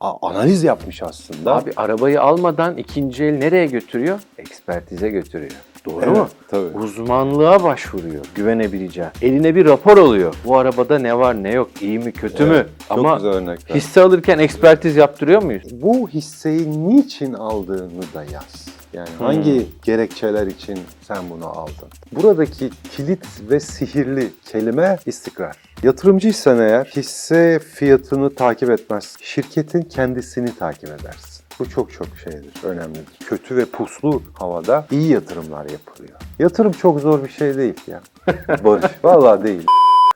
a- analiz yapmış aslında. Abi arabayı almadan ikinci el nereye götürüyor? Ekspertize götürüyor. Doğru Evet, mu? Tabii. Uzmanlığa başvuruyor güvenebileceği. Eline bir rapor alıyor. Bu arabada ne var ne yok, iyi mi kötü mü? Evet, Çok Ama güzel örnekler. hisse alırken ekspertiz yaptırıyor muyuz? Bu hisseyi niçin aldığını da yaz. Yani Hmm. hangi gerekçeler için sen bunu aldın? Buradaki kilit ve sihirli kelime istikrar. Yatırımcıysan eğer hisse fiyatını takip etmez. Şirketin kendisini takip edersin. Bu çok çok şeydir, önemlidir. Kötü ve puslu havada iyi yatırımlar yapılıyor. Yatırım çok zor bir şey değil ya. Barış, vallahi değil.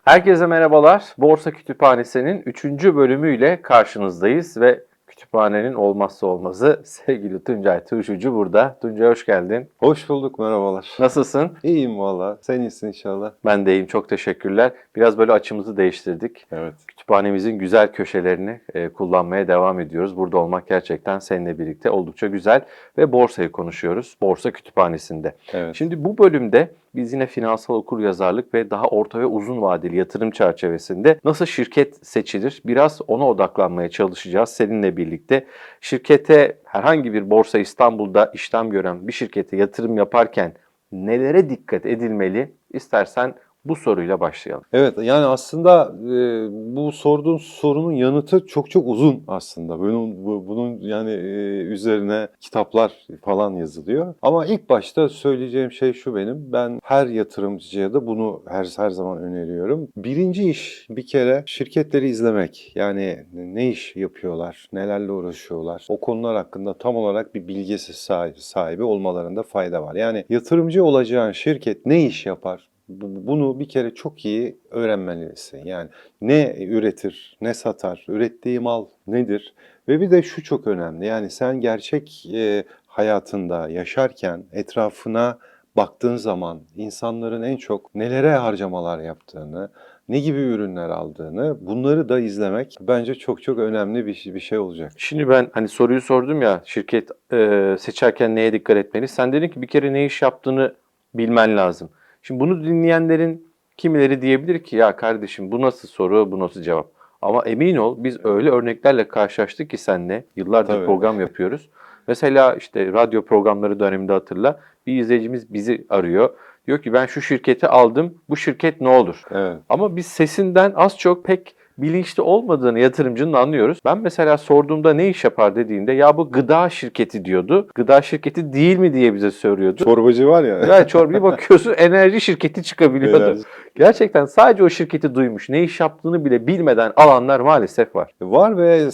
Herkese merhabalar. Borsa Kütüphanesi'nin 3. bölümüyle karşınızdayız ve kütüphanenin olmazsa olmazı sevgili Tuncay Turşucu burada. Tuncay hoş geldin. Hoş bulduk, merhabalar. Nasılsın? İyiyim valla. Sen iyisin inşallah. Ben de iyiyim. Çok teşekkürler. Biraz böyle açımızı değiştirdik. Evet. Kütüphanemizin güzel köşelerini e, kullanmaya devam ediyoruz. Burada olmak gerçekten seninle birlikte oldukça güzel ve borsayı konuşuyoruz. Borsa Kütüphanesi'nde. Evet. Şimdi bu bölümde biz yine finansal okuryazarlık ve daha orta ve uzun vadeli yatırım çerçevesinde nasıl şirket seçilir biraz ona odaklanmaya çalışacağız seninle birlikte. Şirkete herhangi bir borsa İstanbul'da işlem gören bir şirkete yatırım yaparken nelere dikkat edilmeli? İstersen bu soruyla başlayalım. Evet yani aslında e, bu sorduğun sorunun yanıtı çok çok uzun aslında. Bunun bu- bunun yani e, üzerine kitaplar falan yazılıyor. Ama ilk başta söyleyeceğim şey şu benim. Ben her yatırımcıya da bunu her her zaman öneriyorum. Birinci iş bir kere şirketleri izlemek. Yani ne iş yapıyorlar, nelerle uğraşıyorlar. O konular hakkında tam olarak bir bilgisi sahibi, sahibi olmalarında fayda var. Yani yatırımcı olacağın şirket ne iş yapar? Bu- Bunu bir kere çok iyi öğrenmelisin. Yani ne üretir, ne satar, ürettiği mal nedir? Ve bir de şu çok önemli. Yani sen gerçek e, hayatında yaşarken etrafına baktığın zaman insanların en çok nelere harcamalar yaptığını, ne gibi ürünler aldığını bunları da izlemek bence çok çok önemli bir bir şey olacak. Şimdi ben hani soruyu sordum ya şirket e, seçerken neye dikkat etmeli? Sen dedin ki bir kere ne iş yaptığını bilmen lazım. Şimdi bunu dinleyenlerin kimileri diyebilir ki ya kardeşim bu nasıl soru, bu nasıl cevap? Ama emin ol biz öyle örneklerle karşılaştık ki seninle yıllardır Tabii. program yapıyoruz. Mesela işte radyo programları döneminde hatırla bir izleyicimiz bizi arıyor. Diyor ki ben şu şirketi aldım bu şirket ne olur? Evet. Ama biz sesinden az çok pek bilinçli olmadığını yatırımcının anlıyoruz. Ben mesela sorduğumda ne iş yapar dediğinde ya bu gıda şirketi diyordu. Gıda şirketi değil mi diye bize soruyordu. Çorbacı var ya. Ya çorbayı bakıyorsun enerji şirketi çıkabiliyordu. Enerji. Gerçekten sadece o şirketi duymuş, ne iş yaptığını bile bilmeden alanlar maalesef var. Var ve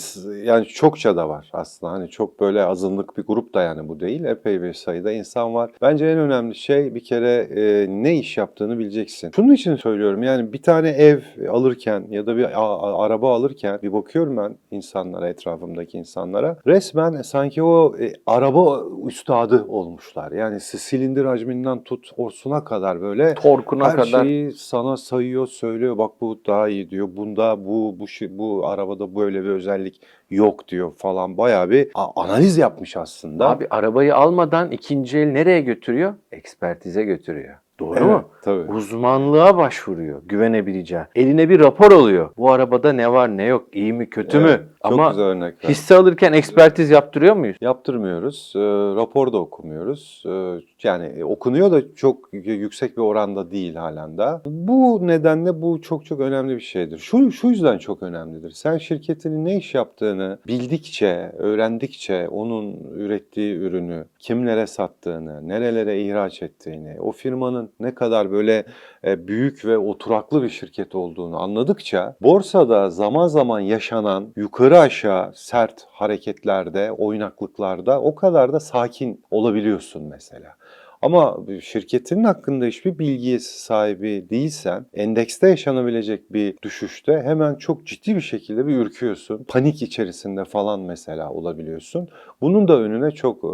yani çokça da var aslında. Hani çok böyle azınlık bir grup da yani bu değil. Epey bir sayıda insan var. Bence en önemli şey bir kere e, ne iş yaptığını bileceksin. Şunun için söylüyorum yani bir tane ev alırken ya da bir araba alırken bir bakıyorum ben insanlara, etrafımdaki insanlara. Resmen sanki o e, araba üstadı olmuşlar. Yani si- silindir hacminden tut orsuna kadar böyle Torkuna her kadar. şeyi sana sayıyor, söylüyor. Bak bu daha iyi diyor. Bunda bu bu bu arabada böyle bir özellik yok diyor falan. Bayağı bir analiz yapmış aslında. Abi arabayı almadan ikinci el nereye götürüyor? Ekspertize götürüyor. Doğru Evet, mu? Tabii. Uzmanlığa başvuruyor güvenebileceği. Eline bir rapor alıyor. Bu arabada ne var ne yok, iyi mi kötü Evet, mü? Çok Ama güzel örnekler. hisse alırken ekspertiz yaptırıyor muyuz? Yaptırmıyoruz. E, rapor da okumuyoruz. E, yani okunuyor da çok yüksek bir oranda değil halen de. Bu nedenle bu çok çok önemli bir şeydir. Şu, şu yüzden çok önemlidir. Sen şirketinin ne iş yaptığını bildikçe, öğrendikçe onun ürettiği ürünü, kimlere sattığını, nerelere ihraç ettiğini, o firmanın ne kadar böyle e, büyük ve oturaklı bir şirket olduğunu anladıkça borsada zaman zaman yaşanan yukarı aşağı sert hareketlerde, oynaklıklarda o kadar da sakin olabiliyorsun mesela. Ama şirketinin hakkında hiçbir bilgiye sahibi değilsen, endekste yaşanabilecek bir düşüşte hemen çok ciddi bir şekilde bir ürküyorsun. Panik içerisinde falan mesela olabiliyorsun. Bunun da önüne çok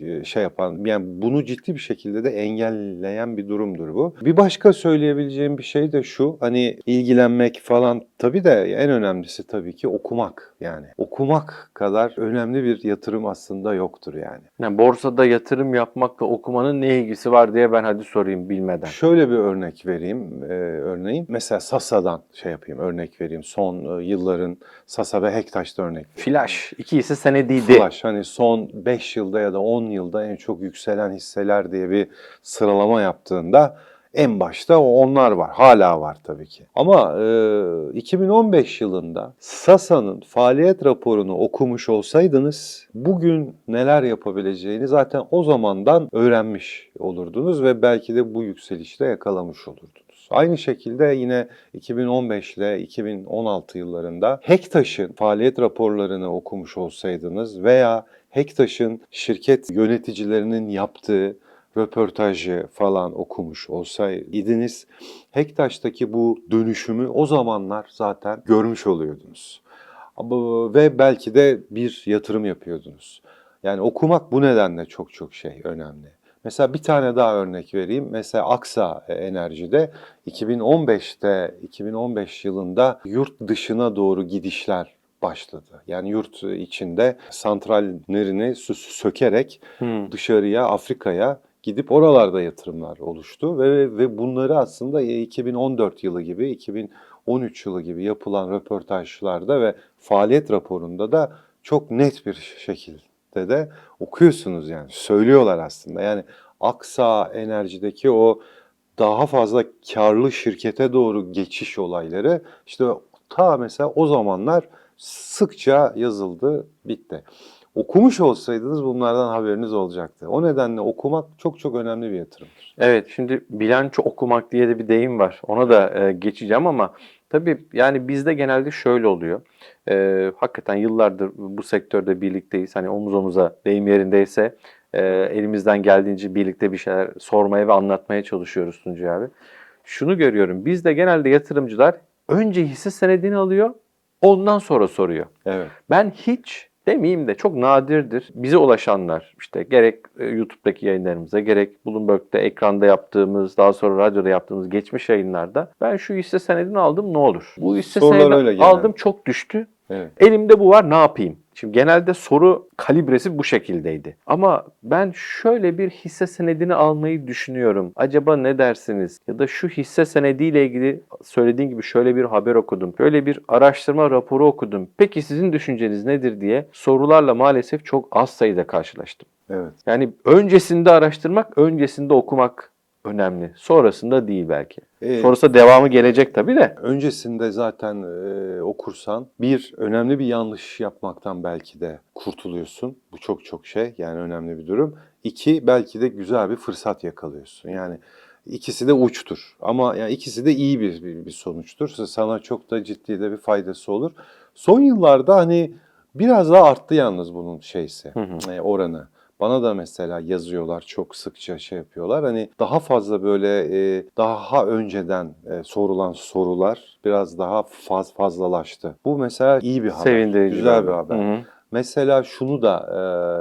e, şey yapan, yani bunu ciddi bir şekilde de engelleyen bir durumdur bu. Bir başka söyleyebileceğim bir şey de şu, hani ilgilenmek falan tabii de en önemlisi tabii ki okumak yani. Okumak kadar önemli bir yatırım aslında yoktur yani. Yani borsada yatırım yapmakla okumanın bunun ne ilgisi var diye ben hadi sorayım bilmeden. Şöyle bir örnek vereyim e, örneğin. Mesela Sasa'dan şey yapayım örnek vereyim. Son e, yılların Sasa ve Hektaş'ta örnek Flash. iki hisse senediydi. Flash hani son 5 yılda ya da 10 yılda en çok yükselen hisseler diye bir sıralama yaptığında en başta onlar var. Hala var tabii ki. Ama e, 2015 yılında Sasa'nın faaliyet raporunu okumuş olsaydınız bugün neler yapabileceğini zaten o zamandan öğrenmiş olurdunuz ve belki de bu yükselişte yakalamış olurdunuz. Aynı şekilde yine 2015 ile 2016 yıllarında Hektaş'ın faaliyet raporlarını okumuş olsaydınız veya Hektaş'ın şirket yöneticilerinin yaptığı röportajı falan okumuş olsaydınız Hektaş'taki bu dönüşümü o zamanlar zaten görmüş oluyordunuz. Ve belki de bir yatırım yapıyordunuz. Yani okumak bu nedenle çok çok şey önemli. Mesela bir tane daha örnek vereyim. Mesela Aksa Enerji'de 2015'te 2015 yılında yurt dışına doğru gidişler başladı. Yani yurt içinde santrallerini sö- sökerek Hmm. dışarıya Afrika'ya gidip oralarda yatırımlar oluştu ve ve bunları aslında 2014 yılı gibi 2013 yılı gibi yapılan röportajlarda ve faaliyet raporunda da çok net bir şekilde de okuyorsunuz yani söylüyorlar aslında. Yani Aksa Enerji'deki o daha fazla karlı şirkete doğru geçiş olayları işte ta mesela o zamanlar sıkça yazıldı, bitti. Okumuş olsaydınız bunlardan haberiniz olacaktı. O nedenle okumak çok çok önemli bir yatırımdır. Evet şimdi bilanço okumak diye de bir deyim var. Ona da e, geçeceğim ama tabii yani bizde genelde şöyle oluyor. E, hakikaten yıllardır bu sektörde birlikteyiz. Hani omuz omuza deyim yerindeyse e, elimizden geldiğince birlikte bir şeyler sormaya ve anlatmaya çalışıyoruz Tuncay abi. Şunu görüyorum. Bizde genelde yatırımcılar önce hisse senedini alıyor ondan sonra soruyor. Evet. Ben hiç demeyeyim de çok nadirdir bize ulaşanlar işte gerek e, YouTube'daki yayınlarımıza gerek Bloomberg'de ekranda yaptığımız daha sonra radyoda yaptığımız geçmiş yayınlarda ben şu hisse senedini aldım ne olur? Bu hisse Sorular senedini aldım çok düştü. Evet. Elimde bu var ne yapayım? Şimdi genelde soru kalibresi bu şekildeydi. Ama ben şöyle bir hisse senedini almayı düşünüyorum. Acaba ne dersiniz? Ya da şu hisse senediyle ilgili söylediğin gibi şöyle bir haber okudum. Şöyle bir araştırma raporu okudum. Peki sizin düşünceniz nedir diye sorularla maalesef çok az sayıda karşılaştım. Evet. Yani öncesinde araştırmak, öncesinde okumak önemli. Sonrasında değil belki. Ee, Sonrasında devamı gelecek tabii de. öncesinde zaten e, okursan bir önemli bir yanlış yapmaktan belki de kurtuluyorsun. Bu çok çok şey yani önemli bir durum. İki belki de güzel bir fırsat yakalıyorsun. Yani ikisi de uçtur ama yani ikisi de iyi bir, bir, bir sonuçtur. Sana çok da ciddi de bir faydası olur. Son yıllarda hani biraz daha arttı yalnız bunun şeysi Hı hı. e, oranı. Bana da mesela yazıyorlar çok sıkça şey yapıyorlar. Hani daha fazla böyle e, daha önceden e, sorulan sorular biraz daha faz fazlalaştı. Bu mesela iyi bir haber. Sevindirici. Güzel bir haber. Hı hı. Mesela şunu da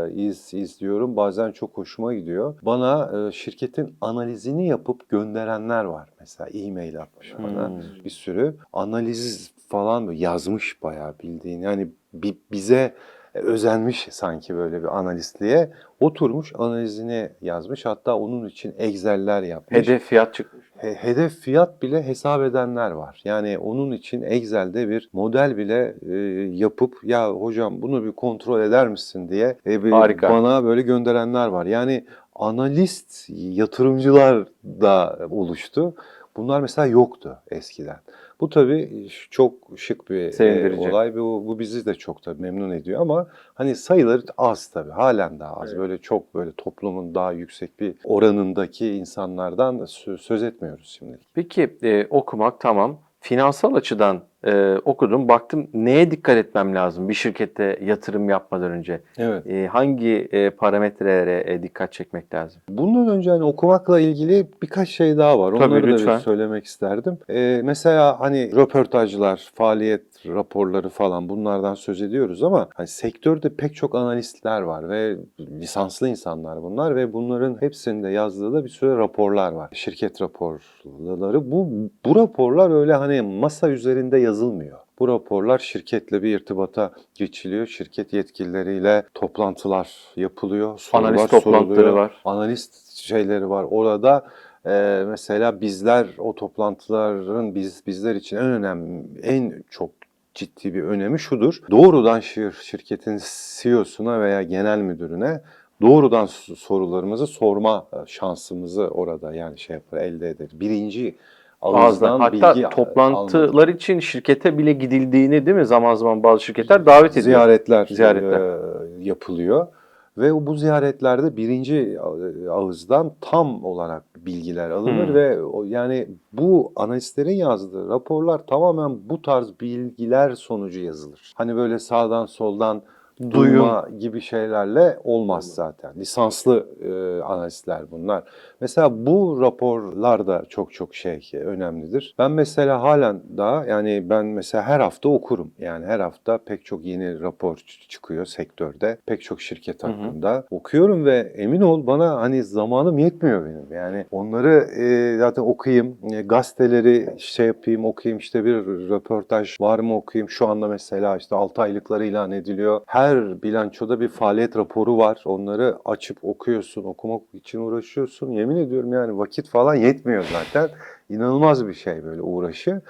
e, iz, izliyorum. Bazen çok hoşuma gidiyor. Bana e, şirketin analizini yapıp gönderenler var. Mesela e-mail atmış bana Hmm. bir sürü. Analiz falan yazmış bayağı bildiğin. Yani bi- bize özenmiş sanki böyle bir analistliğe. Oturmuş analizini yazmış. Hatta onun için Excel'ler yapmış. Hedef fiyat çıkmış. He- hedef fiyat bile hesap edenler var. Yani onun için Excel'de bir model bile e, yapıp ya hocam bunu bir kontrol eder misin diye e, bir- Harika. bana böyle gönderenler var. Yani analist yatırımcılar da oluştu. Bunlar mesela yoktu eskiden. Bu tabii çok şık bir e, olay. Bu, bu bizi de çok da memnun ediyor ama hani sayıları az tabii. Halen daha az. Evet. Böyle çok böyle toplumun daha yüksek bir oranındaki insanlardan sö- söz etmiyoruz şimdi. Peki e, okumak tamam. Finansal açıdan e, okudum, baktım neye dikkat etmem lazım bir şirkette yatırım yapmadan önce? Evet. E, hangi e, parametrelere e, dikkat çekmek lazım? Bundan önce hani okumakla ilgili birkaç şey daha var. Tabii, Onları da bir lütfen. söylemek isterdim. Ee, mesela hani röportajlar, faaliyet raporları falan bunlardan söz ediyoruz ama hani sektörde pek çok analistler var ve lisanslı insanlar bunlar ve bunların hepsinde yazdığı da bir sürü raporlar var. Şirket raporları. Bu bu raporlar öyle hani masa üzerinde yazılmıyor. Bu raporlar şirketle bir irtibata geçiliyor. Şirket yetkilileriyle toplantılar yapılıyor. Sorular Analiz toplantıları soruluyor. var. Analist şeyleri var. Orada e, mesela bizler o toplantıların biz bizler için en önemli, en çok ciddi bir önemi şudur. Doğrudan şir, şirketin CEO'suna veya genel müdürüne doğrudan sorularımızı sorma e, şansımızı orada yani şey yapar elde ederiz. Birinci Ağızdan. Hatta bilgi toplantılar için şirkete bile gidildiğini değil mi? Zaman zaman bazı şirketler davet ediyor. ziyaretler, Ziyaretler. e, yapılıyor ve bu ziyaretlerde birinci ağızdan tam olarak bilgiler alınır Hmm. ve o, yani bu analistlerin yazdığı raporlar tamamen bu tarz bilgiler sonucu yazılır. Hani böyle sağdan soldan Duyum. duyma gibi şeylerle olmaz zaten. Lisanslı e, analistler bunlar. Mesela bu raporlar da çok çok şey önemlidir. Ben mesela halen daha yani ben mesela her hafta okurum. Yani her hafta pek çok yeni rapor çıkıyor sektörde. Pek çok şirket Hı hı. hakkında. Okuyorum ve emin ol bana hani zamanım yetmiyor benim. Yani onları e, zaten okuyayım. E, gazeteleri şey yapayım okuyayım işte bir röportaj var mı okuyayım. Şu anda mesela işte 6 aylıkları ilan ediliyor. Her bilançoda bir faaliyet raporu var. Onları açıp okuyorsun. Okumak için uğraşıyorsun. Yemin ediyorum yani vakit falan yetmiyor zaten. İnanılmaz bir şey böyle uğraşı.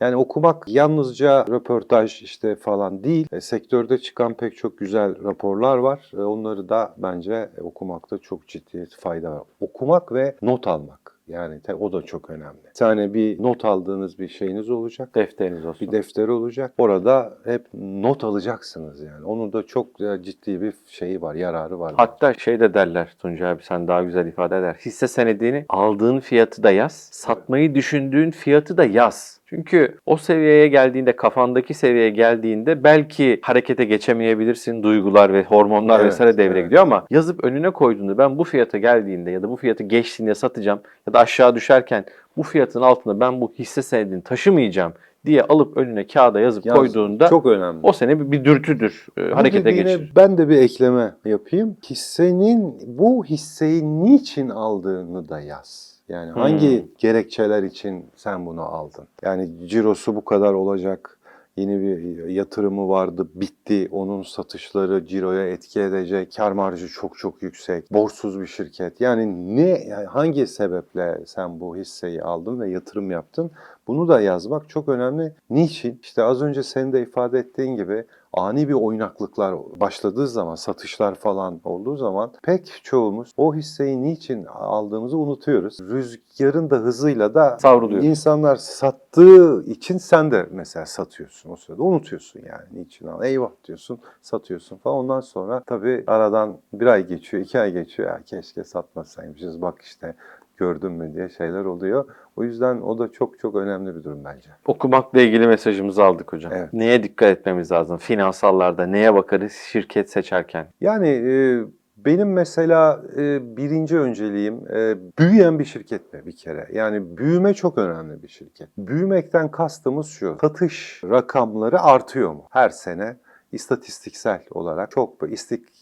Yani okumak yalnızca röportaj işte falan değil. E, sektörde çıkan pek çok güzel raporlar var. E, onları da bence okumakta çok ciddi fayda var. Okumak ve not almak. Yani o da çok önemli. Bir tane bir not aldığınız bir şeyiniz olacak. Defteriniz olsun. Bir defter olacak. Orada hep not alacaksınız yani. Onun da çok e, ciddi bir şeyi var, yararı var. Hatta şey de derler Tuncay abi sen daha güzel ifade eder. Hisse senedini aldığın fiyatı da yaz, satmayı düşündüğün fiyatı da yaz. Çünkü o seviyeye geldiğinde, kafandaki seviyeye geldiğinde belki harekete geçemeyebilirsin. Duygular ve hormonlar Evet, vesaire devreye evet. gidiyor ama yazıp önüne koyduğunda ben bu fiyata geldiğinde ya da bu fiyatı geçtiğinde satacağım ya da aşağı düşerken bu fiyatın altında ben bu hisse senedini taşımayacağım diye alıp önüne kağıda yazıp Yaz- koyduğunda çok önemli. o sene bir, bir dürtüdür. e, Bu harekete geçirir. Ben de bir ekleme yapayım. Hissenin bu hisseyi niçin aldığını da yaz. Yani Hmm. hangi gerekçeler için sen bunu aldın? Yani cirosu bu kadar olacak. Yeni bir yatırımı vardı, bitti. Onun satışları ciroya etki edecek. Kar marjı çok çok yüksek. Borsuz bir şirket. Yani ne yani hangi sebeple sen bu hisseyi aldın ve yatırım yaptın? Bunu da yazmak çok önemli. Niçin? İşte az önce senin de ifade ettiğin gibi ani bir oynaklıklar başladığı zaman, satışlar falan olduğu zaman pek çoğumuz o hisseyi niçin aldığımızı unutuyoruz. Rüzgarın da hızıyla da Savruluyor. insanlar sattığı için sen de mesela satıyorsun o sırada. Unutuyorsun yani niçin al. Eyvah diyorsun, satıyorsun falan. Ondan sonra tabii aradan bir ay geçiyor, iki ay geçiyor. Ya keşke satmasaymışız bak işte gördün mü diye şeyler oluyor. O yüzden o da çok çok önemli bir durum bence. Okumakla ilgili mesajımızı aldık hocam. Evet. Neye dikkat etmemiz lazım? Finansallarda neye bakarız şirket seçerken? Yani e, benim mesela e, birinci önceliğim e, büyüyen bir şirket mi bir kere? Yani büyüme çok önemli bir şirket. Büyümekten kastımız şu. Satış rakamları artıyor mu her sene? istatistiksel olarak çok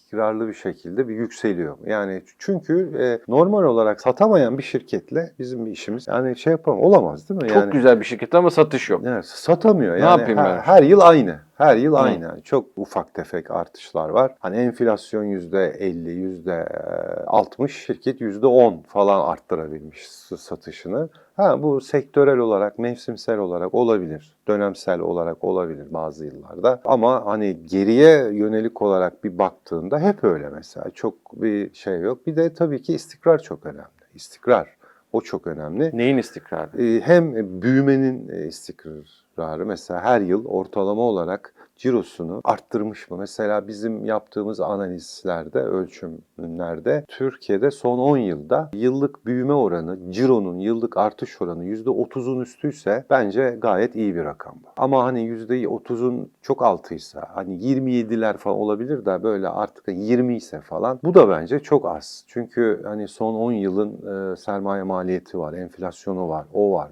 istikrarlı bir şekilde bir yükseliyor. Yani çünkü e, normal olarak satamayan bir şirketle bizim bir işimiz yani şey yapamam olamaz değil mi? Çok yani, güzel bir şirket ama satış yok. Evet, satamıyor. Ne Yani yapayım her, ben? her yıl aynı. Her yıl Hı. aynı. Yani Çok ufak tefek artışlar var. Hani enflasyon yüzde 50, yüzde 60, şirket yüzde 10 falan arttırabilmiş satışını. Ha bu sektörel olarak, mevsimsel olarak olabilir. Dönemsel olarak olabilir bazı yıllarda. Ama hani geriye yönelik olarak bir baktığında hep öyle mesela. Çok bir şey yok. Bir de tabii ki istikrar çok önemli. İstikrar. O çok önemli. Neyin istikrarı? Ee, hem büyümenin e, istikrarı mesela her yıl ortalama olarak cirosunu arttırmış mı? Mesela bizim yaptığımız analizlerde, ölçümlerde Türkiye'de son 10 yılda yıllık büyüme oranı, cironun yıllık artış oranı %30'un üstüyse bence gayet iyi bir rakam bu. Ama hani %30'un çok altıysa, hani 27'ler falan olabilir de böyle artık 20 ise falan bu da bence çok az. Çünkü hani son 10 yılın e, sermaye maliyeti var, enflasyonu var, o var.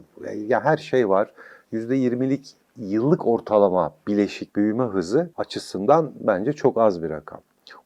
Ya her şey var. %20'lik yıllık ortalama bileşik büyüme hızı açısından bence çok az bir rakam.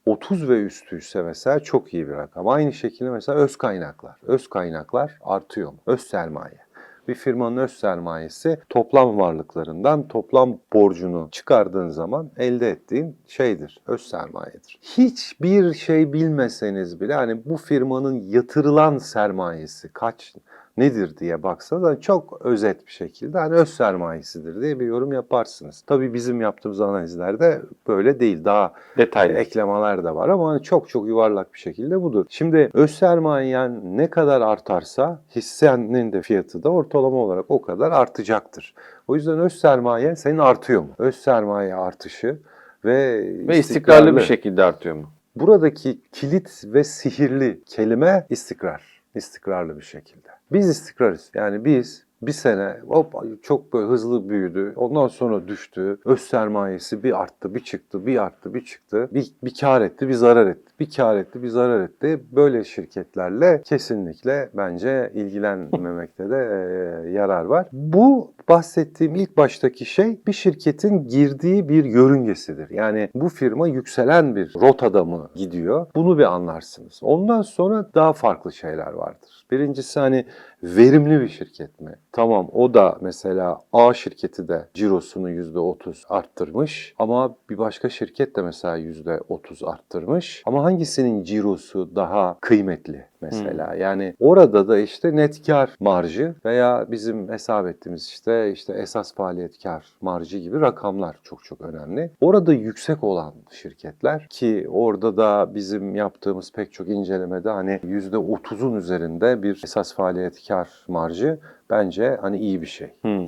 30 ve üstü ise mesela çok iyi bir rakam. Aynı şekilde mesela öz kaynaklar. Öz kaynaklar artıyor mu? Öz sermaye. Bir firmanın öz sermayesi toplam varlıklarından toplam borcunu çıkardığın zaman elde ettiğin şeydir. Öz sermayedir. Hiçbir şey bilmeseniz bile hani bu firmanın yatırılan sermayesi kaç nedir diye baksanız hani çok özet bir şekilde hani öz sermayesidir diye bir yorum yaparsınız. Tabii bizim yaptığımız analizlerde böyle değil. Daha Detaylı. eklemeler de var ama hani çok çok yuvarlak bir şekilde budur. Şimdi öz sermayen ne kadar artarsa hissenin de fiyatı da ortalama olarak o kadar artacaktır. O yüzden öz sermaye senin artıyor mu? Öz sermaye artışı ve, Ve istikrarlı bir şekilde artıyor mu? Buradaki kilit ve sihirli kelime istikrar. İstikrarlı bir şekilde. Biz istikrarız. Yani biz bir sene hop çok böyle hızlı büyüdü. Ondan sonra düştü. Öz sermayesi bir arttı, bir çıktı, bir arttı, bir çıktı. Bir, bir kar etti, bir zarar etti. Bir kar etti, bir zarar etti. Böyle şirketlerle kesinlikle bence ilgilenmemekte de e, yarar var. Bu bahsettiğim ilk baştaki şey bir şirketin girdiği bir yörüngesidir. Yani bu firma yükselen bir rotada mı gidiyor? Bunu bir anlarsınız. Ondan sonra daha farklı şeyler vardır. Birincisi hani verimli bir şirket mi? Tamam o da mesela A şirketi de cirosunu %30 arttırmış ama bir başka şirket de mesela %30 arttırmış. Ama hangisinin cirosu daha kıymetli mesela? Yani orada da işte net kar marjı veya bizim hesap ettiğimiz işte işte esas faaliyet kar marjı gibi rakamlar çok çok önemli. Orada yüksek olan şirketler ki orada da bizim yaptığımız pek çok incelemede hani %30'un üzerinde bir esas faaliyet kar marjı bence hani iyi bir şey. Hmm.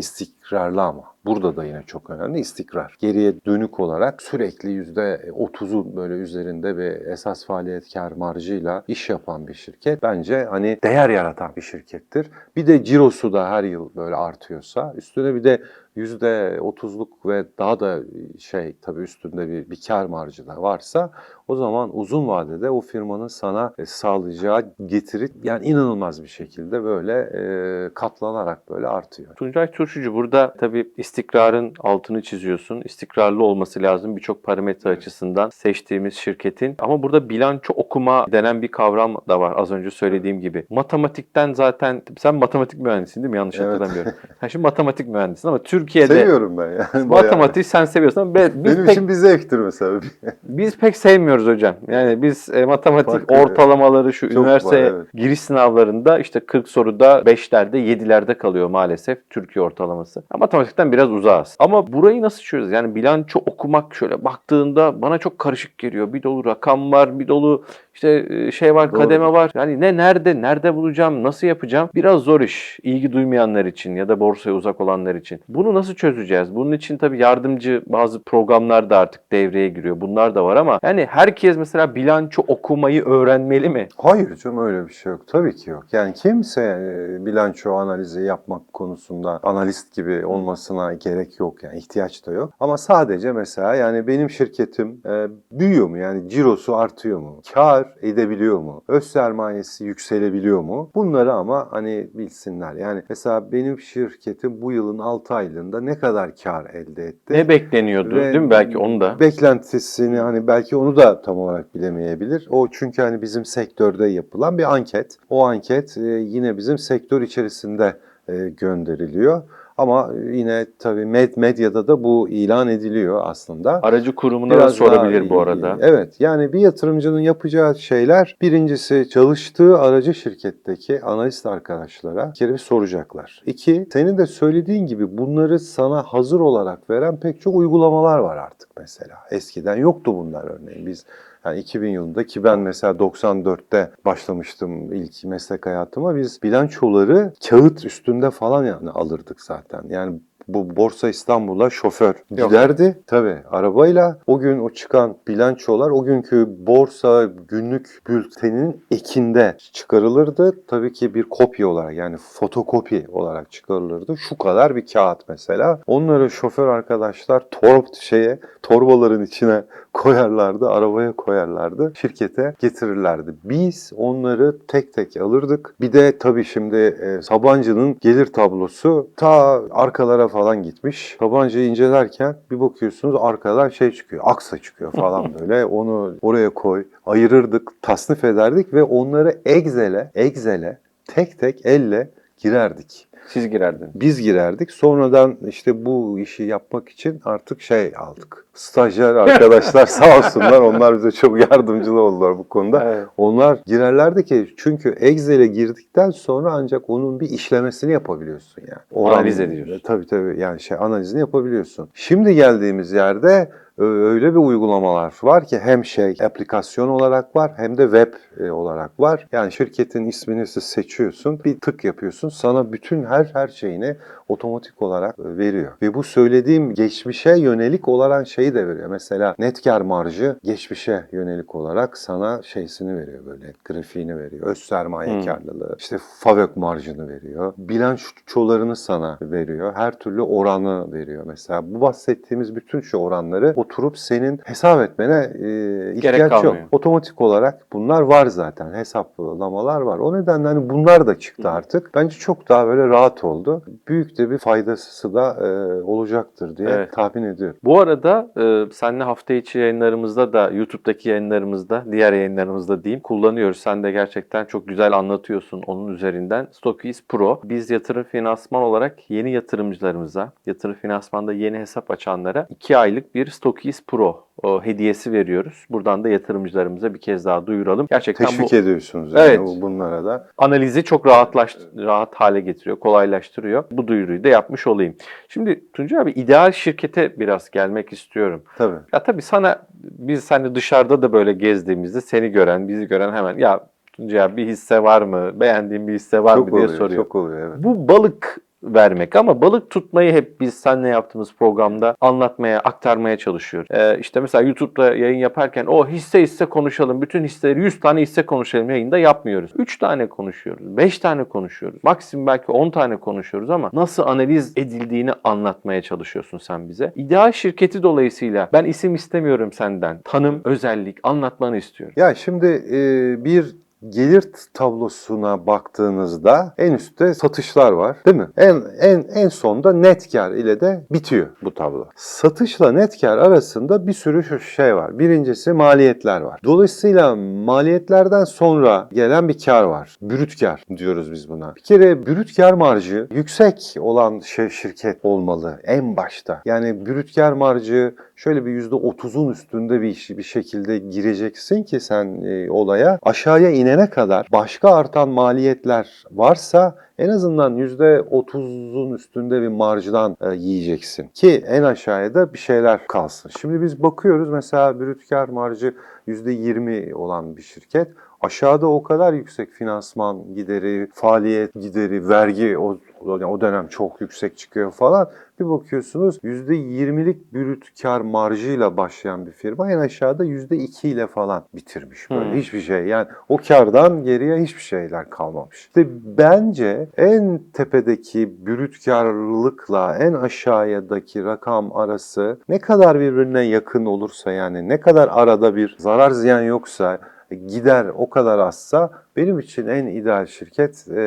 İstikrarlı ama. Burada da yine çok önemli istikrar. Geriye dönük olarak sürekli %30'un böyle üzerinde bir esas faaliyet kar marjıyla iş yapan bir şirket bence hani değer yaratan bir şirkettir. Bir de cirosu da her yıl böyle artıyorsa üstüne bir de %30'luk ve daha da şey tabii üstünde bir, bir kar marjı da varsa o zaman uzun vadede o firmanın sana e, sağlayacağı getiri yani inanılmaz bir şekilde böyle e, katlanarak böyle artıyor. Tuncay Turşucu burada tabii istikrarın altını çiziyorsun. İstikrarlı olması lazım birçok parametre açısından seçtiğimiz şirketin. Ama burada bilanço okuma denen bir kavram da var az önce söylediğim gibi. Matematikten zaten sen matematik mühendisisin değil mi? Yanlış Evet. hatırlamıyorum. Sen şimdi matematik mühendisin ama Türkiye'de Seviyorum ben yani. matematiği sen seviyorsun ama biz Benim pek için bir zevktir mesela. Biz pek sevmiyoruz hocam. Yani biz e, matematik Farklı, ortalamaları şu Çok üniversite var, evet. giriş sınavlarında işte 40 soruda 5'lerde 7'lerde kalıyor maalesef Türkiye ortalaması. Ya, matematikten biraz uzağız. Ama burayı nasıl çözeceğiz? Yani bilanço okumak şöyle baktığında bana çok karışık geliyor. Bir dolu rakam var, bir dolu işte e, şey var, Doğru. kademe var. Yani ne nerede, nerede bulacağım, nasıl yapacağım? Biraz zor iş. İlgi duymayanlar için ya da borsaya uzak olanlar için. Bunu nasıl çözeceğiz? Bunun için tabii yardımcı bazı programlar da artık devreye giriyor. Bunlar da var ama yani herkes mesela bilanço okumayı öğrenmeli mi? Hayır canım öyle bir şey yok. Tabii ki yok. Yani kimse e, bilanço analizi yapmak konusunda analist gibi olmasına gerek yok. Yani ihtiyaç da yok. Ama sadece mesela yani benim şirketim e, büyüyor mu? Yani cirosu artıyor mu? Kar edebiliyor mu? Öz sermayesi yükselebiliyor mu? Bunları ama hani bilsinler. Yani mesela benim şirketim bu yılın 6 aylığında ne kadar kar elde etti? Ne bekleniyordu Ve değil mi? Belki onu da. Beklentisini hani belki onu da tam olarak bilemeyebilir. O çünkü hani bizim sektörde yapılan bir anket. O anket e, yine bizim sektör içerisinde e, gönderiliyor. Ama yine tabii med medyada da bu ilan ediliyor aslında. Aracı kurumuna da Biraz daha sorabilir bu iyi- arada. Evet yani bir yatırımcının yapacağı şeyler birincisi çalıştığı aracı şirketteki analist arkadaşlara bir kere soracaklar. İki senin de söylediğin gibi bunları sana hazır olarak veren pek çok uygulamalar var artık mesela. Eskiden yoktu bunlar örneğin. Biz yani 2000 yılında ki ben mesela 94'te başlamıştım ilk meslek hayatıma. Biz bilançoları kağıt üstünde falan yani alırdık zaten. Yani bu Borsa İstanbul'a şoför Yok. giderdi. Tabii arabayla o gün o çıkan bilançolar o günkü borsa günlük bülteninin ekinde çıkarılırdı. Tabii ki bir kopya olarak yani fotokopi olarak çıkarılırdı. Şu kadar bir kağıt mesela. Onları şoför arkadaşlar torb şeye torbaların içine koyarlardı, arabaya koyarlardı, şirkete getirirlerdi. Biz onları tek tek alırdık. Bir de tabii şimdi e, Sabancı'nın gelir tablosu ta arkalara falan gitmiş. Sabancı'yı incelerken bir bakıyorsunuz arkadan şey çıkıyor, aksa çıkıyor falan böyle. Onu oraya koy, ayırırdık, tasnif ederdik ve onları Excel'e, Excel'e tek tek elle girerdik. Siz girerdiniz. Biz girerdik. Sonradan işte bu işi yapmak için artık şey aldık. Stajyer arkadaşlar sağ olsunlar. Onlar bize çok yardımcı oldular bu konuda. Evet. Onlar girerlerdi ki çünkü Excel'e girdikten sonra ancak onun bir işlemesini yapabiliyorsun yani. Analiz ediyorsun. Tabii tabii yani şey analizini yapabiliyorsun. Şimdi geldiğimiz yerde öyle bir uygulamalar var ki hem şey aplikasyon olarak var hem de web e, olarak var. Yani şirketin ismini siz seçiyorsun, bir tık yapıyorsun. Sana bütün her her şeyini otomatik olarak e, veriyor. Ve bu söylediğim geçmişe yönelik olan şeyi de veriyor. Mesela net kar marjı geçmişe yönelik olarak sana şeysini veriyor böyle grafiğini veriyor. Öz sermaye Hmm. karlılığı, işte FAVÖK marjını veriyor. Bilançolarını sana veriyor. Her türlü oranı veriyor. Mesela bu bahsettiğimiz bütün şu oranları oturup senin hesap etmene e, ihtiyaç yok. Otomatik olarak bunlar var zaten. Hesaplamalar var. O nedenle hani bunlar da çıktı Hı. artık. Bence çok daha böyle rahat oldu. Büyük de bir faydası da e, olacaktır diye Evet. tahmin ediyorum. Bu arada e, seninle hafta içi yayınlarımızda da YouTube'daki yayınlarımızda, diğer yayınlarımızda diyeyim kullanıyoruz. Sen de gerçekten çok güzel anlatıyorsun onun üzerinden. Stokis Pro. Biz yatırım finansman olarak yeni yatırımcılarımıza, yatırım finansmanda yeni hesap açanlara 2 aylık bir Stokis Pro o, hediyesi veriyoruz. Buradan da yatırımcılarımıza bir kez daha duyuralım. Gerçekten Teşvik bu ediyorsunuz yani Evet. bu- bunlara da. analizi çok rahatlaş, rahat hale getiriyor, kolaylaştırıyor. Bu duyuruyu da yapmış olayım. Şimdi Tuncay abi ideal şirkete biraz gelmek istiyorum. Tabii. Ya tabii sana biz hani dışarıda da böyle gezdiğimizde seni gören, bizi gören hemen ya Tuncay abi bir hisse var mı? Beğendiğin bir hisse var çok mı diye oluyor, soruyor. Çok oluyor evet. Bu balık vermek ama balık tutmayı hep biz seninle yaptığımız programda anlatmaya, aktarmaya çalışıyoruz. Ee, işte mesela YouTube'da yayın yaparken o hisse hisse konuşalım, bütün hisseleri 100 tane hisse konuşalım yayında yapmıyoruz. 3 tane konuşuyoruz, 5 tane konuşuyoruz, maksimum belki 10 tane konuşuyoruz ama nasıl analiz edildiğini anlatmaya çalışıyorsun sen bize. İdeal şirketi dolayısıyla ben isim istemiyorum senden. Tanım, özellik anlatmanı istiyorum. Ya şimdi e, bir gelir tablosuna baktığınızda en üstte satışlar var değil mi? En en en sonda net kar ile de bitiyor bu tablo. Satışla net kar arasında bir sürü şey var. Birincisi maliyetler var. Dolayısıyla maliyetlerden sonra gelen bir kar var. Brüt kar diyoruz biz buna. Bir kere brüt kar marjı yüksek olan şey şirket olmalı en başta. Yani brüt kar marjı şöyle bir %30'un üstünde bir bir şekilde gireceksin ki sen e, olaya aşağıya inene kadar başka artan maliyetler varsa en azından %30'un üstünde bir marjdan e, yiyeceksin ki en aşağıya da bir şeyler kalsın. Şimdi biz bakıyoruz mesela brüt kar marjı %20 olan bir şirket aşağıda o kadar yüksek finansman gideri, faaliyet gideri, vergi o, o dönem çok yüksek çıkıyor falan. Bir bakıyorsunuz %20'lik brüt kar marjıyla başlayan bir firma en aşağıda %2 ile falan bitirmiş böyle Hmm. hiçbir şey. Yani o kardan geriye hiçbir şeyler kalmamış. İşte bence en tepedeki brüt karlılıkla en aşağıdaki rakam arası ne kadar birbirine yakın olursa yani ne kadar arada bir zarar ziyan yoksa gider o kadar azsa benim için en ideal şirket e,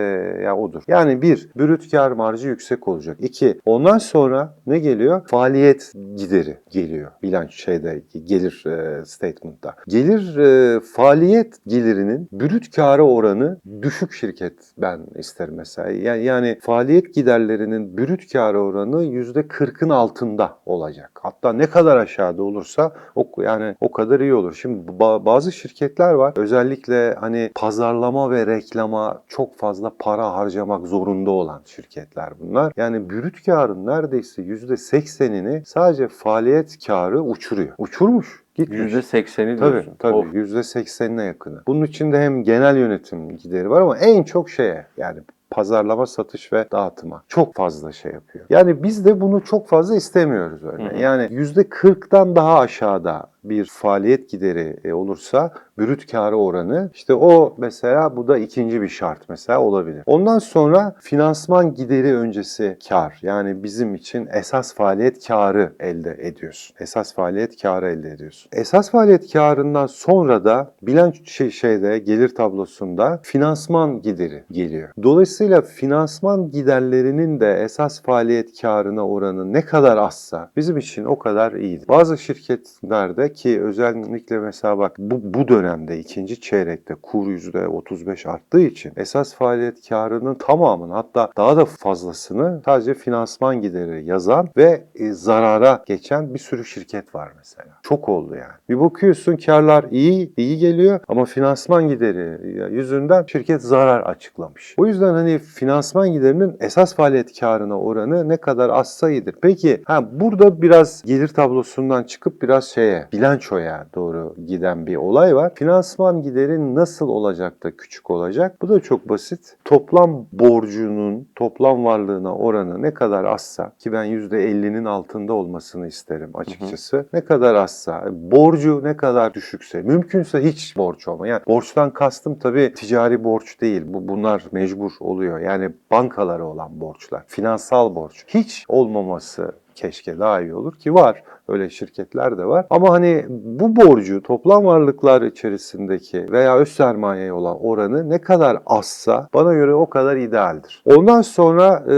ya odur. Yani bir, brüt kar marjı yüksek olacak. İki, ondan sonra ne geliyor? Faaliyet gideri geliyor bilanço şeyde gelir e, statement'ta. Gelir e, faaliyet gelirinin brüt karı oranı düşük şirket ben isterim mesela. Yani, yani faaliyet giderlerinin brüt karı oranı %40'ın altında olacak. Hatta ne kadar aşağıda olursa o yani o kadar iyi olur. Şimdi ba- bazı şirketler var. Özellikle hani pazarlama ve reklama çok fazla para harcamak zorunda olan şirketler bunlar. Yani brüt karın neredeyse %80'ini sadece faaliyet karı uçuruyor. Uçurmuş. Gitmiş. %80'i Tabii diyorsun. tabii Of. %80'ine yakını. Bunun içinde hem genel yönetim gideri var ama en çok şeye yani pazarlama, satış ve dağıtıma çok fazla şey yapıyor. Yani biz de bunu çok fazla istemiyoruz öyle. Hı hı. Yani %40'dan daha aşağıda bir faaliyet gideri e, olursa brüt karı oranı işte o mesela bu da ikinci bir şart mesela olabilir. Ondan sonra finansman gideri öncesi kar yani bizim için esas faaliyet karı elde ediyorsun. Esas faaliyet karı elde ediyorsun. Esas faaliyet karından sonra da bilanço şey, şeyde gelir tablosunda finansman gideri geliyor. Dolayısıyla finansman giderlerinin de esas faaliyet karına oranı ne kadar azsa bizim için o kadar iyidir. Bazı şirketlerde ki özellikle mesela bak bu, bu dönemde ikinci çeyrekte kur %35 arttığı için esas faaliyet karının tamamını hatta daha da fazlasını sadece finansman gideri yazan ve e, zarara geçen bir sürü şirket var mesela. Çok oldu yani. Bir bakıyorsun karlar iyi, iyi geliyor ama finansman gideri yüzünden şirket zarar açıklamış. O yüzden hani finansman giderinin esas faaliyet karına oranı ne kadar azsa iyidir. Peki ha burada biraz gelir tablosundan çıkıp biraz şeye bilançoya doğru giden bir olay var. Finansman gideri nasıl olacak da küçük olacak? Bu da çok basit. Toplam borcunun toplam varlığına oranı ne kadar azsa ki ben %50'nin altında olmasını isterim açıkçası. Ne kadar azsa, borcu ne kadar düşükse, mümkünse hiç borç olma. Yani borçtan kastım tabii ticari borç değil. Bu bunlar mecbur oluyor. Yani bankalara olan borçlar, finansal borç hiç olmaması keşke daha iyi olur ki var. Öyle şirketler de var. Ama hani bu borcu toplam varlıklar içerisindeki veya öz sermayeye olan oranı ne kadar azsa bana göre o kadar idealdir. Ondan sonra e,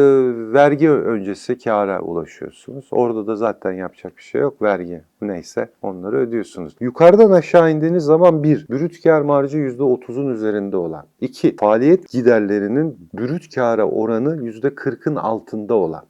vergi öncesi kâra ulaşıyorsunuz. Orada da zaten yapacak bir şey yok. Vergi neyse onları ödüyorsunuz. Yukarıdan aşağı indiğiniz zaman bir, brüt kâr marjı %30'un üzerinde olan. iki Faaliyet giderlerinin brüt kâra oranı %40'ın altında olan.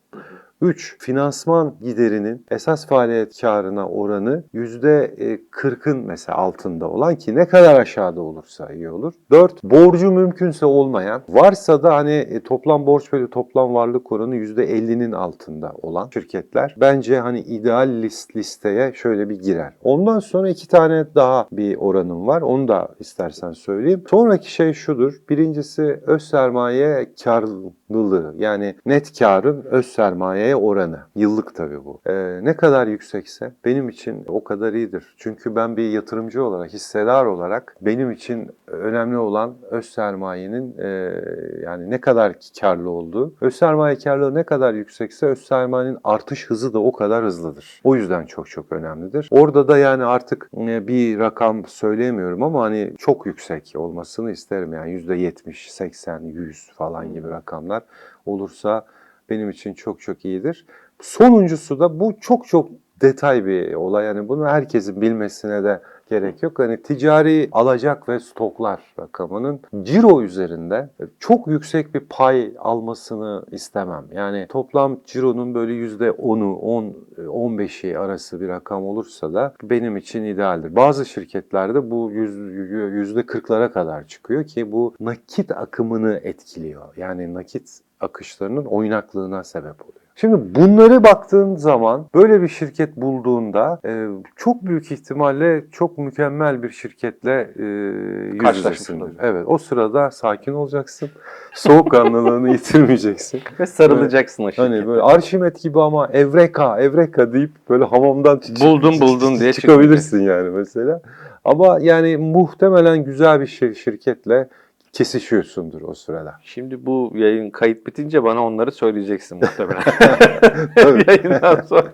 3. Finansman giderinin esas faaliyet karına oranı %40'ın mesela altında olan ki ne kadar aşağıda olursa iyi olur. 4. Borcu mümkünse olmayan varsa da hani e, toplam borç bölü toplam varlık oranı %50'nin altında olan şirketler bence hani ideal list listeye şöyle bir girer. Ondan sonra iki tane daha bir oranım var. Onu da istersen söyleyeyim. Sonraki şey şudur. Birincisi öz sermaye karlılığı yani net karın öz sermayeye oranı. Yıllık tabii bu. Ee, ne kadar yüksekse benim için o kadar iyidir. Çünkü ben bir yatırımcı olarak, hissedar olarak benim için önemli olan öz sermayenin e, yani ne kadar karlı olduğu. Öz sermaye karlılığı ne kadar yüksekse öz sermayenin artış hızı da o kadar hızlıdır. O yüzden çok çok önemlidir. Orada da yani artık e, bir rakam söyleyemiyorum ama hani çok yüksek olmasını isterim. Yani %70, 80, 100 falan gibi rakamlar olursa benim için çok çok iyidir. Sonuncusu da bu çok çok detay bir olay. Yani bunu herkesin bilmesine de gerek yok. Hani ticari alacak ve stoklar rakamının ciro üzerinde çok yüksek bir pay almasını istemem. Yani toplam cironun böyle %10'u, 10, 15'i arası bir rakam olursa da benim için idealdir. Bazı şirketlerde bu %40'lara kadar çıkıyor ki bu nakit akımını etkiliyor. Yani nakit akışlarının oynaklığına sebep oluyor. Şimdi bunları baktığın zaman böyle bir şirket bulduğunda e, çok büyük ihtimalle çok mükemmel bir şirketle e, olacaksın. Evet o sırada sakin olacaksın. Soğukkanlılığını yitirmeyeceksin. Ve sarılacaksın o şirkete. Hani böyle Arşimet gibi ama Evreka, Evreka deyip böyle hamamdan Buldum, buldum diye çıkabilirsin yani mesela. Ama yani muhtemelen güzel bir şir- şirketle kesişiyorsundur o sırada. Şimdi bu yayın kayıt bitince bana onları söyleyeceksin muhtemelen. Yayından sonra.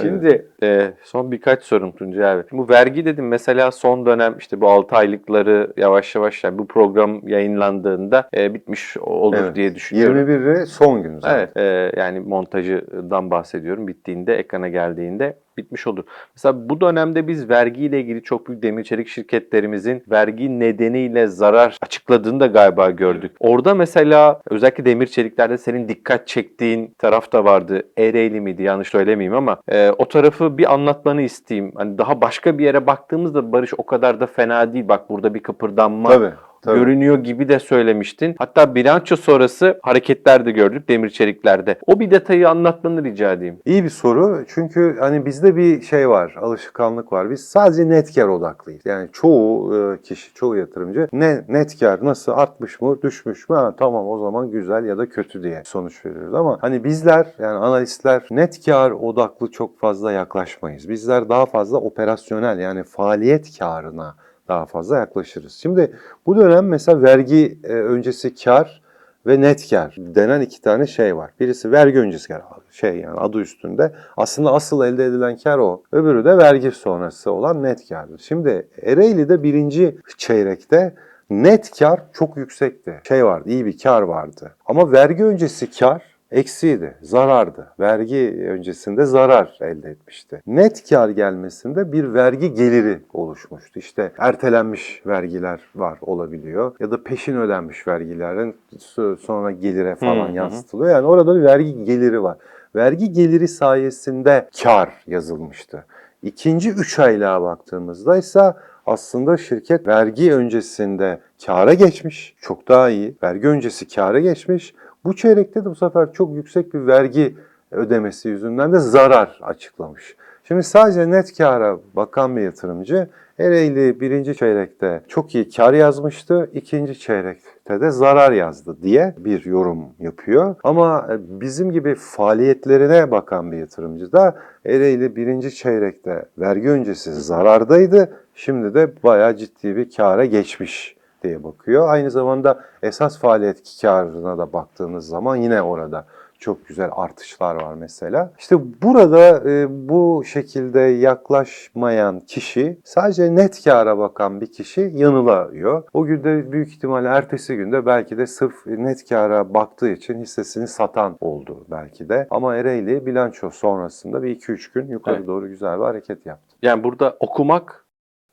Şimdi e, son birkaç sorum Tuncay abi. Bu vergi dedim mesela son dönem işte bu 6 aylıkları yavaş yavaş yani bu program yayınlandığında e, bitmiş olur Evet. diye düşünüyorum. 21'i son gün zaten. Evet, e, yani montajından bahsediyorum. Bittiğinde, ekrana geldiğinde bitmiş olur. Mesela bu dönemde biz vergiyle ilgili çok büyük demir çelik şirketlerimizin vergi nedeniyle zarar açıkladığını da galiba gördük. Orada mesela özellikle demir çeliklerde senin dikkat çektiğin taraf da vardı. Ereğli miydi yanlış söylemeyeyim ama e, o tarafı bir anlatmanı isteyeyim. Hani daha başka bir yere baktığımızda Barış o kadar da fena değil. Bak burada bir kıpırdanma Tabii. Tabii. görünüyor gibi de söylemiştin. Hatta bilanço sonrası hareketler de gördük demir çeliklerde. O bir detayı anlatmanı rica edeyim. İyi bir soru. Çünkü hani bizde bir şey var, alışkanlık var. Biz sadece net kar odaklıyız. Yani çoğu e, kişi, çoğu yatırımcı ne net kar nasıl artmış mı, düşmüş mü? Ha, tamam o zaman güzel ya da kötü diye sonuç veriyoruz. Ama hani bizler yani analistler net kar odaklı çok fazla yaklaşmayız. Bizler daha fazla operasyonel yani faaliyet karına daha fazla yaklaşırız. Şimdi bu dönem mesela vergi e, öncesi kar ve net kar denen iki tane şey var. Birisi vergi öncesi kar şey yani adı üstünde. Aslında asıl elde edilen kar o. Öbürü de vergi sonrası olan net kardır. Şimdi Ereğli'de birinci çeyrekte net kar çok yüksekti. Şey vardı, iyi bir kar vardı. Ama vergi öncesi kar Eksiydi, zarardı. Vergi öncesinde zarar elde etmişti. Net kar gelmesinde bir vergi geliri oluşmuştu. İşte ertelenmiş vergiler var olabiliyor ya da peşin ödenmiş vergilerin so- sonra gelire falan Hı hı. yansıtılıyor. Yani orada bir vergi geliri var. Vergi geliri sayesinde kar yazılmıştı. İkinci 3 aylığa baktığımızda ise aslında şirket vergi öncesinde kâra geçmiş. Çok daha iyi. Vergi öncesi kâra geçmiş. Bu çeyrekte de bu sefer çok yüksek bir vergi ödemesi yüzünden de zarar açıklamış. Şimdi sadece net kâra bakan bir yatırımcı Ereğli birinci çeyrekte çok iyi kar yazmıştı, ikinci çeyrekte de zarar yazdı diye bir yorum yapıyor. Ama bizim gibi faaliyetlerine bakan bir yatırımcı da Ereğli birinci çeyrekte vergi öncesi zarardaydı, şimdi de bayağı ciddi bir kâra geçmiş diye bakıyor. Aynı zamanda esas faaliyet karına da baktığınız zaman yine orada çok güzel artışlar var mesela. İşte burada e, bu şekilde yaklaşmayan kişi sadece net kâra bakan bir kişi yanılıyor. O günde büyük ihtimalle ertesi günde belki de sırf net kâra baktığı için hissesini satan oldu belki de. Ama Ereğli bilanço sonrasında bir 2-3 gün yukarı Evet. doğru güzel bir hareket yaptı. Yani burada okumak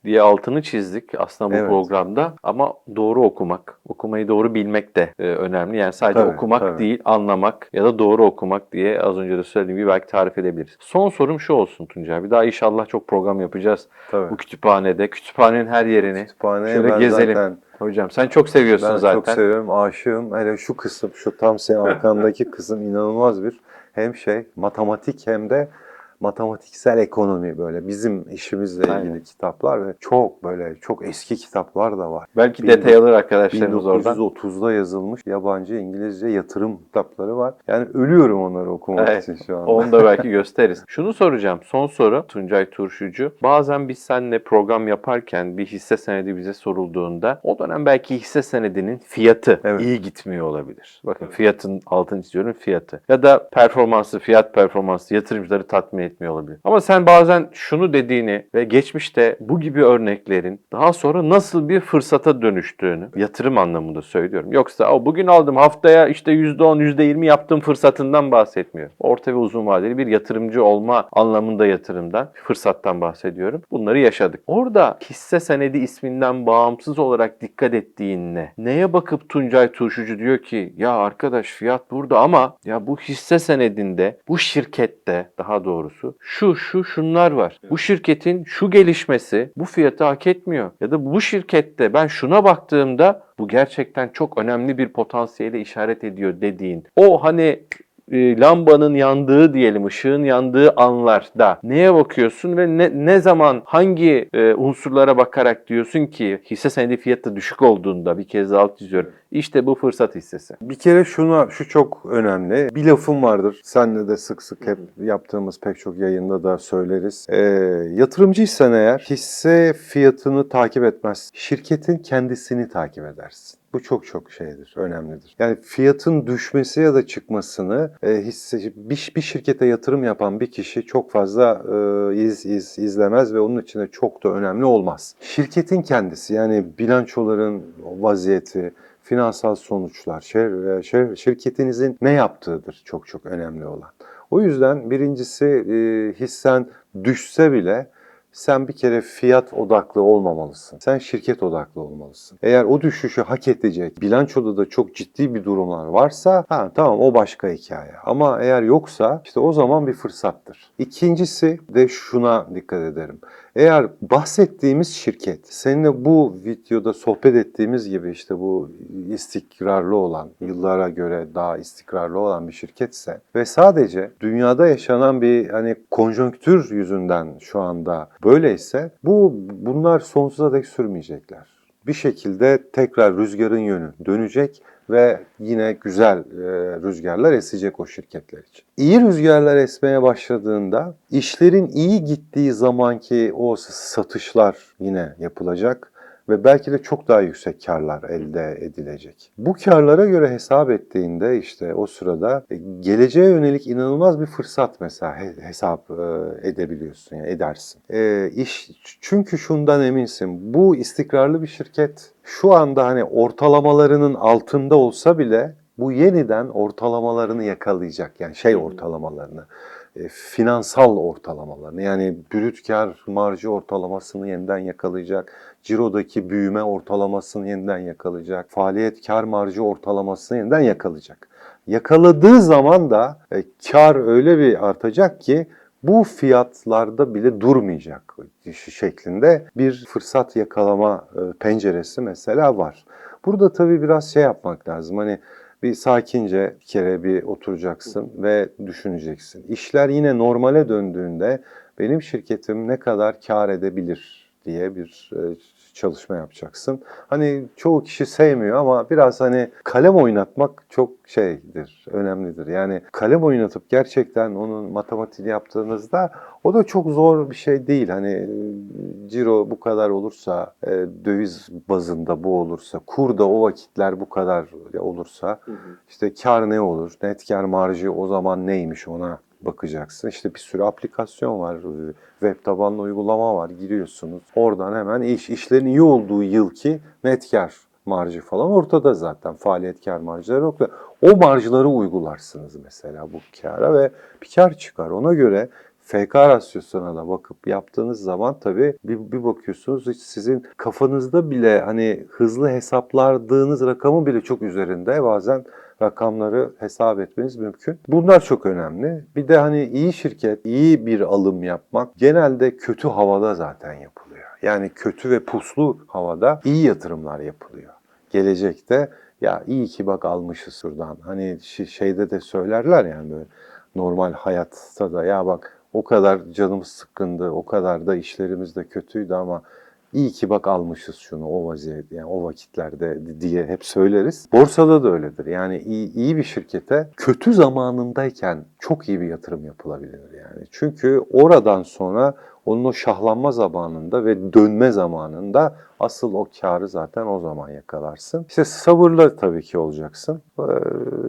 diye altını çizdik aslında bu Evet. programda ama doğru okumak, okumayı doğru bilmek de e, önemli. Yani sadece Tabii, okumak tabii. değil, anlamak ya da doğru okumak diye az önce de söylediğim gibi belki tarif edebiliriz. Son sorum şu olsun Tuncay. Bir daha inşallah çok program yapacağız Tabii. bu kütüphanede. Kütüphanenin her yerini. Kütüphaneye Şöyle ben gezelim. zaten Hocam sen çok seviyorsun Ben zaten. çok seviyorum, aşığım. Hele şu kısım, şu tam senin arkandaki kısım inanılmaz bir hem şey matematik hem de matematiksel ekonomi böyle bizim işimizle ilgili Aynen. kitaplar ve çok böyle çok eski kitaplar da var. belki Bin- detay alır arkadaşlarımız oradan. 1930'da yazılmış yabancı İngilizce yatırım kitapları var. Yani ölüyorum onları okumak Evet, için şu anda. Onu da belki gösteririz. Şunu soracağım. Son soru Tuncay Turşucu. Bazen biz seninle program yaparken bir hisse senedi bize sorulduğunda o dönem belki hisse senedinin fiyatı Evet. iyi gitmiyor olabilir. Bakın fiyatın altını çiziyorum fiyatı. Ya da performansı, fiyat performansı yatırımcıları tatmin etmiyor olabilir. Ama sen bazen şunu dediğini ve geçmişte bu gibi örneklerin daha sonra nasıl bir fırsata dönüştüğünü yatırım anlamında söylüyorum. Yoksa o bugün aldım haftaya işte %10, %20 yaptığım fırsatından bahsetmiyorum. Orta ve uzun vadeli bir yatırımcı olma anlamında yatırımdan, fırsattan bahsediyorum. Bunları yaşadık. Orada hisse senedi isminden bağımsız olarak dikkat ettiğinle neye bakıp Tuncay Turşucu diyor ki ya arkadaş fiyat burada ama ya bu hisse senedinde bu şirkette daha doğrusu şu şu şunlar var. Bu şirketin şu gelişmesi bu fiyatı hak etmiyor. Ya da bu şirkette ben şuna baktığımda bu gerçekten çok önemli bir potansiyele işaret ediyor dediğin. O hani e, lambanın yandığı diyelim, ışığın yandığı anlarda neye bakıyorsun ve ne, ne zaman hangi e, unsurlara bakarak diyorsun ki hisse senedi fiyatı düşük olduğunda bir kez daha alt çiziyorum. İşte bu fırsat hissesi. Bir kere şuna, şu çok önemli. Bir lafım vardır. Senle de sık sık hep yaptığımız pek çok yayında da söyleriz. Ee, yatırımcıysan eğer hisse fiyatını takip etmez. Şirketin kendisini takip edersin. Bu çok çok şeydir, önemlidir. Yani fiyatın düşmesi ya da çıkmasını e, hisse, bir, bir şirkete yatırım yapan bir kişi çok fazla e, iz, iz, izlemez ve onun için de çok da önemli olmaz. Şirketin kendisi yani bilançoların vaziyeti, finansal sonuçlar, şir- şir- şirketinizin ne yaptığıdır çok çok önemli olan. O yüzden birincisi e, hissen düşse bile sen bir kere fiyat odaklı olmamalısın. Sen şirket odaklı olmalısın. Eğer o düşüşü hak edecek, bilançoda da çok ciddi bir durumlar varsa ha tamam o başka hikaye. Ama eğer yoksa işte o zaman bir fırsattır. İkincisi de şuna dikkat ederim. Eğer bahsettiğimiz şirket seninle bu videoda sohbet ettiğimiz gibi işte bu istikrarlı olan, yıllara göre daha istikrarlı olan bir şirketse ve sadece dünyada yaşanan bir hani konjonktür yüzünden şu anda böyleyse bu bunlar sonsuza dek sürmeyecekler. Bir şekilde tekrar rüzgarın yönü dönecek ve yine güzel e, rüzgarlar esecek o şirketler için. İyi rüzgarlar esmeye başladığında işlerin iyi gittiği zamanki o satışlar yine yapılacak ve belki de çok daha yüksek karlar elde edilecek. Bu karlara göre hesap ettiğinde işte o sırada e, geleceğe yönelik inanılmaz bir fırsat mesela he- hesap e, edebiliyorsun yani edersin. E, iş çünkü şundan eminsin. Bu istikrarlı bir şirket şu anda hani ortalamalarının altında olsa bile bu yeniden ortalamalarını yakalayacak. Yani şey ortalamalarını, e, finansal ortalamalarını yani brüt kar marjı ortalamasını yeniden yakalayacak. Ciro'daki büyüme ortalamasını yeniden yakalayacak. Faaliyet kar marjı ortalamasını yeniden yakalayacak. Yakaladığı zaman da e, kar öyle bir artacak ki bu fiyatlarda bile durmayacak şeklinde bir fırsat yakalama e, penceresi mesela var. Burada tabii biraz şey yapmak lazım. Hani bir sakince bir kere bir oturacaksın ve düşüneceksin. İşler yine normale döndüğünde benim şirketim ne kadar kar edebilir diye bir e, çalışma yapacaksın. Hani çoğu kişi sevmiyor ama biraz hani kalem oynatmak çok şeydir, önemlidir. Yani kalem oynatıp gerçekten onun matematiğini yaptığınızda o da çok zor bir şey değil. Hani e, ciro bu kadar olursa, e, döviz bazında bu olursa, kur da o vakitler bu kadar olursa işte kar ne olur, net kar marjı o zaman neymiş ona bakacaksın. İşte bir sürü aplikasyon var, web tabanlı uygulama var. Giriyorsunuz. Oradan hemen iş, işlerin iyi olduğu yılki net kar marjı falan ortada zaten. Faaliyet kar marjları yok da o marjları uygularsınız mesela bu kara ve bir kar çıkar. Ona göre FK rasyosuna da bakıp yaptığınız zaman tabii bir, bir bakıyorsunuz hiç sizin kafanızda bile hani hızlı hesapladığınız rakamın bile çok üzerinde bazen rakamları hesap etmeniz mümkün. Bunlar çok önemli. Bir de hani iyi şirket, iyi bir alım yapmak genelde kötü havada zaten yapılıyor. Yani kötü ve puslu havada iyi yatırımlar yapılıyor. Gelecekte ya iyi ki bak almışız şuradan. Hani şeyde de söylerler yani böyle normal hayatta da ya bak o kadar canımız sıkkındı, o kadar da işlerimiz de kötüydü ama iyi ki bak almışız şunu o vaziyet yani o vakitlerde diye hep söyleriz. Borsada da öyledir. Yani iyi, iyi bir şirkete kötü zamanındayken çok iyi bir yatırım yapılabilir yani. Çünkü oradan sonra onun o şahlanma zamanında ve dönme zamanında asıl o karı zaten o zaman yakalarsın. İşte sabırlı tabii ki olacaksın. Ee,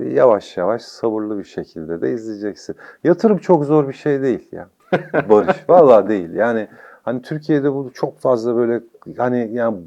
yavaş yavaş sabırlı bir şekilde de izleyeceksin. Yatırım çok zor bir şey değil ya. Barış. Vallahi değil. Yani hani Türkiye'de bu çok fazla böyle hani yani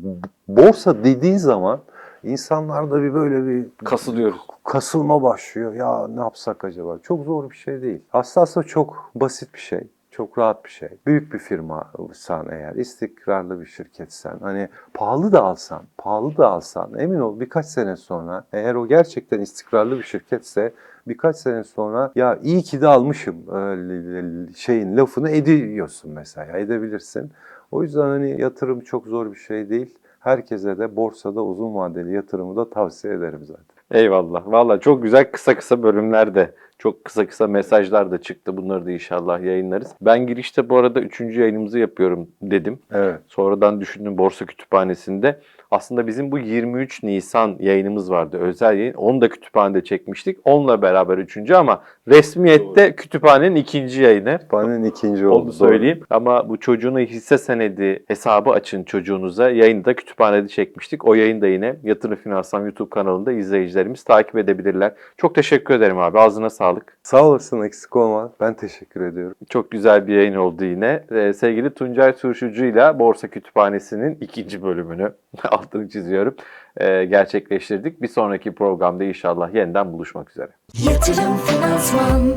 borsa dediğin zaman insanlarda bir böyle bir Kasılıyoruz. kasılma başlıyor. Ya ne yapsak acaba? Çok zor bir şey değil. Aslında çok basit bir şey. Çok rahat bir şey. Büyük bir firmasan eğer, istikrarlı bir şirketsen, hani pahalı da alsan, pahalı da alsan emin ol birkaç sene sonra eğer o gerçekten istikrarlı bir şirketse birkaç sene sonra ya iyi ki de almışım e, şeyin lafını ediyorsun mesela, edebilirsin. O yüzden hani yatırım çok zor bir şey değil. Herkese de borsada uzun vadeli yatırımı da tavsiye ederim zaten. Eyvallah. Valla çok güzel kısa kısa bölümlerde çok kısa kısa mesajlar da çıktı. Bunları da inşallah yayınlarız. Ben girişte bu arada 3. yayınımızı yapıyorum dedim. Evet. Sonradan düşündüm Borsa Kütüphanesi'nde. Aslında bizim bu 23 Nisan yayınımız vardı. Özel yayın. Onu da kütüphanede çekmiştik. Onunla beraber üçüncü ama resmiyette kütüphanenin ikinci yayını. Kütüphanenin ikinci oldu. Onu söyleyeyim. Ama bu çocuğuna hisse senedi hesabı açın çocuğunuza. Yayını da kütüphanede çekmiştik. O yayın da yine Yatırım Finansman YouTube kanalında izleyicilerimiz takip edebilirler. Çok teşekkür ederim abi. Ağzına sağlık. Sağ olasın eksik olma. Ben teşekkür ediyorum. Çok güzel bir yayın oldu yine. Ee, sevgili Tuncay Turşucu ile Borsa Kütüphanesi'nin ikinci bölümünü altını çiziyorum. ee, gerçekleştirdik. Bir sonraki programda inşallah yeniden buluşmak üzere. Yatırım Finansman